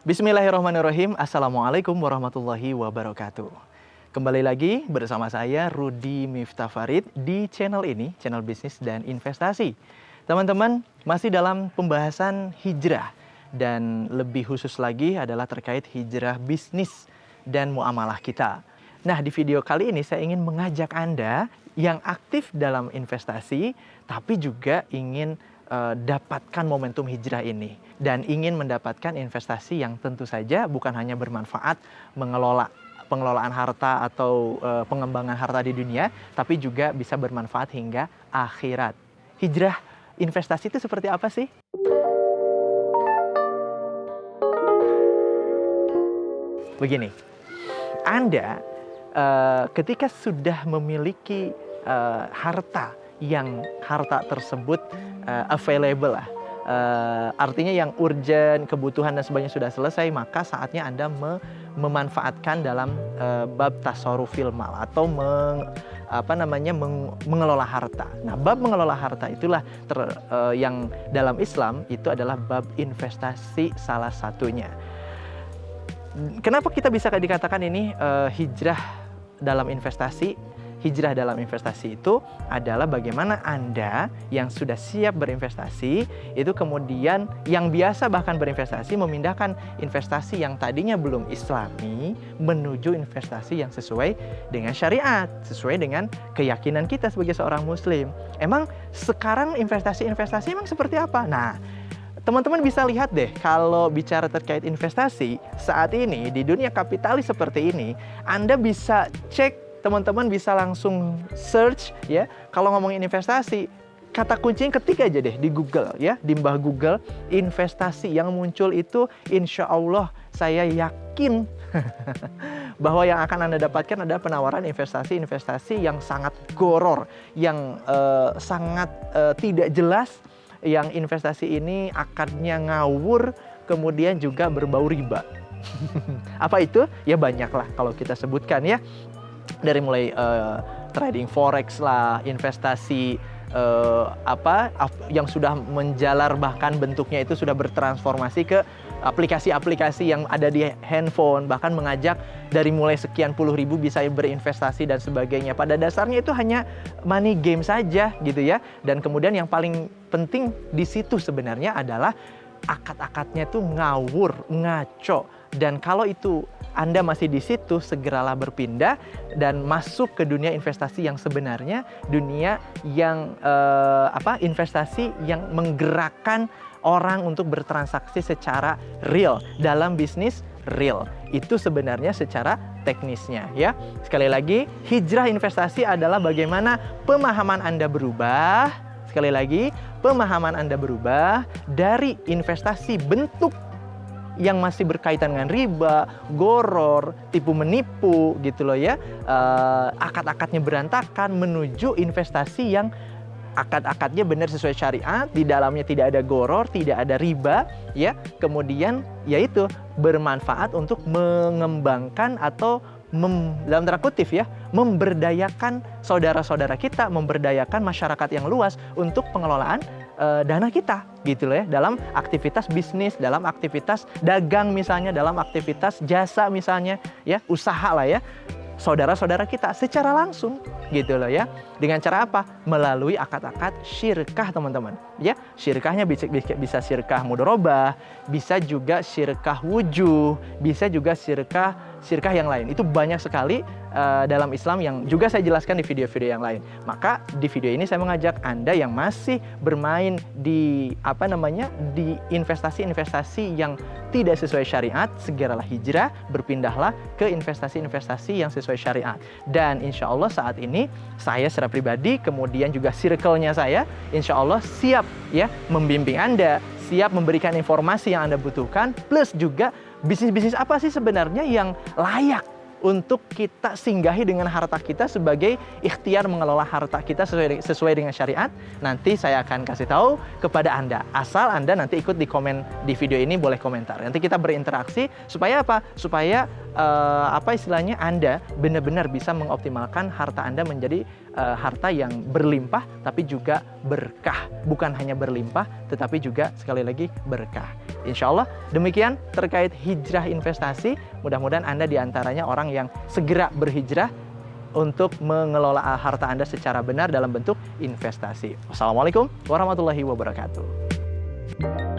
Bismillahirrahmanirrahim. Assalamualaikum warahmatullahi wabarakatuh. Kembali lagi bersama saya Rudi Miftah Farid di channel ini, channel bisnis dan investasi. Teman-teman, masih dalam pembahasan hijrah dan lebih khusus lagi adalah terkait hijrah bisnis dan muamalah kita. Nah, di video kali ini saya ingin mengajak Anda yang aktif dalam investasi tapi juga ingin uh, dapatkan momentum hijrah ini dan ingin mendapatkan investasi yang tentu saja bukan hanya bermanfaat mengelola pengelolaan harta atau uh, pengembangan harta di dunia, tapi juga bisa bermanfaat hingga akhirat. Hijrah investasi itu seperti apa sih? Begini, Anda uh, ketika sudah memiliki uh, harta yang harta tersebut uh, available lah. Uh, artinya yang urgent, kebutuhan dan sebagainya sudah selesai, maka saatnya Anda me memanfaatkan dalam uh, bab tasarufil mal atau meng, apa namanya meng, mengelola harta. Nah, bab mengelola harta itulah ter, uh, yang dalam Islam itu adalah bab investasi salah satunya. Kenapa kita bisa dikatakan ini uh, hijrah dalam investasi? Hijrah dalam investasi itu adalah bagaimana Anda yang sudah siap berinvestasi itu kemudian yang biasa bahkan berinvestasi memindahkan investasi yang tadinya belum islami menuju investasi yang sesuai dengan syariat, sesuai dengan keyakinan kita sebagai seorang muslim. Emang sekarang investasi-investasi emang seperti apa? Nah, teman-teman bisa lihat deh kalau bicara terkait investasi saat ini di dunia kapitalis seperti ini Anda bisa cek teman-teman bisa langsung search ya. Kalau ngomongin investasi, kata kuncinya ketik aja deh di Google ya, di mbah Google investasi yang muncul itu insya Allah saya yakin bahwa yang akan Anda dapatkan adalah penawaran investasi-investasi yang sangat goror, yang uh, sangat uh, tidak jelas, yang investasi ini akarnya ngawur, kemudian juga berbau riba. Apa itu? Ya banyaklah kalau kita sebutkan ya dari mulai uh, trading forex lah, investasi uh, apa yang sudah menjalar bahkan bentuknya itu sudah bertransformasi ke aplikasi-aplikasi yang ada di handphone bahkan mengajak dari mulai sekian puluh ribu bisa berinvestasi dan sebagainya. Pada dasarnya itu hanya money game saja gitu ya. Dan kemudian yang paling penting di situ sebenarnya adalah akad-akadnya tuh ngawur ngaco dan kalau itu anda masih di situ, segeralah berpindah dan masuk ke dunia investasi yang sebenarnya dunia yang eh, apa? investasi yang menggerakkan orang untuk bertransaksi secara real dalam bisnis real. Itu sebenarnya secara teknisnya ya. Sekali lagi, hijrah investasi adalah bagaimana pemahaman Anda berubah. Sekali lagi, pemahaman Anda berubah dari investasi bentuk yang masih berkaitan dengan riba, goror, tipu menipu gitu loh ya. Uh, akad-akadnya berantakan menuju investasi yang akad-akadnya benar sesuai syariat, di dalamnya tidak ada goror, tidak ada riba, ya. Kemudian yaitu bermanfaat untuk mengembangkan atau mem, dalam tanda kutip ya, memberdayakan saudara-saudara kita, memberdayakan masyarakat yang luas untuk pengelolaan uh, dana kita gitu loh ya dalam aktivitas bisnis, dalam aktivitas dagang misalnya, dalam aktivitas jasa misalnya ya, usaha lah ya saudara-saudara kita secara langsung gitu loh ya. Dengan cara apa? Melalui akad-akad syirkah teman-teman. Ya, syirkahnya bisa bisa syirkah mudorobah, bisa juga syirkah wujuh, bisa juga syirkah syirkah yang lain. Itu banyak sekali uh, dalam Islam yang juga saya jelaskan di video-video yang lain. Maka di video ini saya mengajak Anda yang masih bermain di apa namanya? di investasi-investasi yang tidak sesuai syariat, segeralah hijrah, berpindahlah ke investasi-investasi yang sesuai syariat. Dan insya Allah saat ini saya secara pribadi, kemudian juga circle-nya saya, insya Allah siap ya membimbing Anda, siap memberikan informasi yang Anda butuhkan, plus juga bisnis-bisnis apa sih sebenarnya yang layak untuk kita singgahi dengan harta kita sebagai ikhtiar mengelola harta kita sesuai, sesuai dengan syariat. Nanti saya akan kasih tahu kepada Anda. Asal Anda nanti ikut di komen di video ini boleh komentar. Nanti kita berinteraksi supaya apa? Supaya uh, apa istilahnya Anda benar-benar bisa mengoptimalkan harta Anda menjadi uh, harta yang berlimpah tapi juga berkah. Bukan hanya berlimpah tetapi juga sekali lagi berkah. Insya Allah demikian terkait hijrah investasi. Mudah-mudahan Anda di antaranya orang yang segera berhijrah untuk mengelola harta Anda secara benar dalam bentuk investasi. Wassalamualaikum warahmatullahi wabarakatuh.